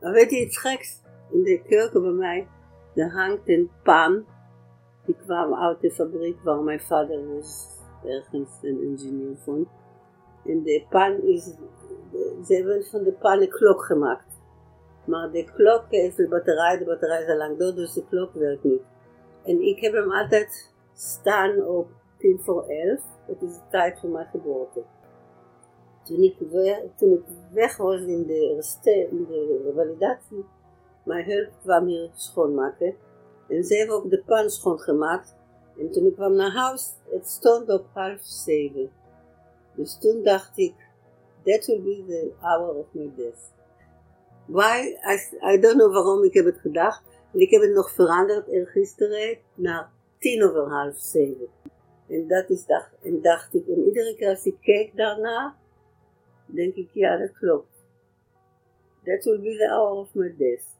Maar weet je iets geks? In de keuken bij mij, er hangt een pan. Die kwam uit de fabriek waar mijn vader was ergens een ingenieur vond. En de pan is, ze hebben van de pan een klok gemaakt. Maar de klok is de batterij, de batterij is al lang dood, dus de klok werkt niet. En ik heb hem altijd staan op tien voor elf. Dat is de tijd van mijn geboorte. Toen ik, weg, was in de, revalidatie, mijn hulp kwam hier schoonmaken. En ze hebben ook de pan schoongemaakt. En toen ik kwam naar huis, het stond op half zeven. Dus toen dacht ik, that will be the hour of my death. Why? I, I don't know waarom ik heb het gedacht. En ik heb het nog veranderd gisteren naar tien over half zeven. En dat is dacht, en dacht ik, en iedere keer als ik keek daarna, denk ik, ja, dat klopt. That will be the hour of my death.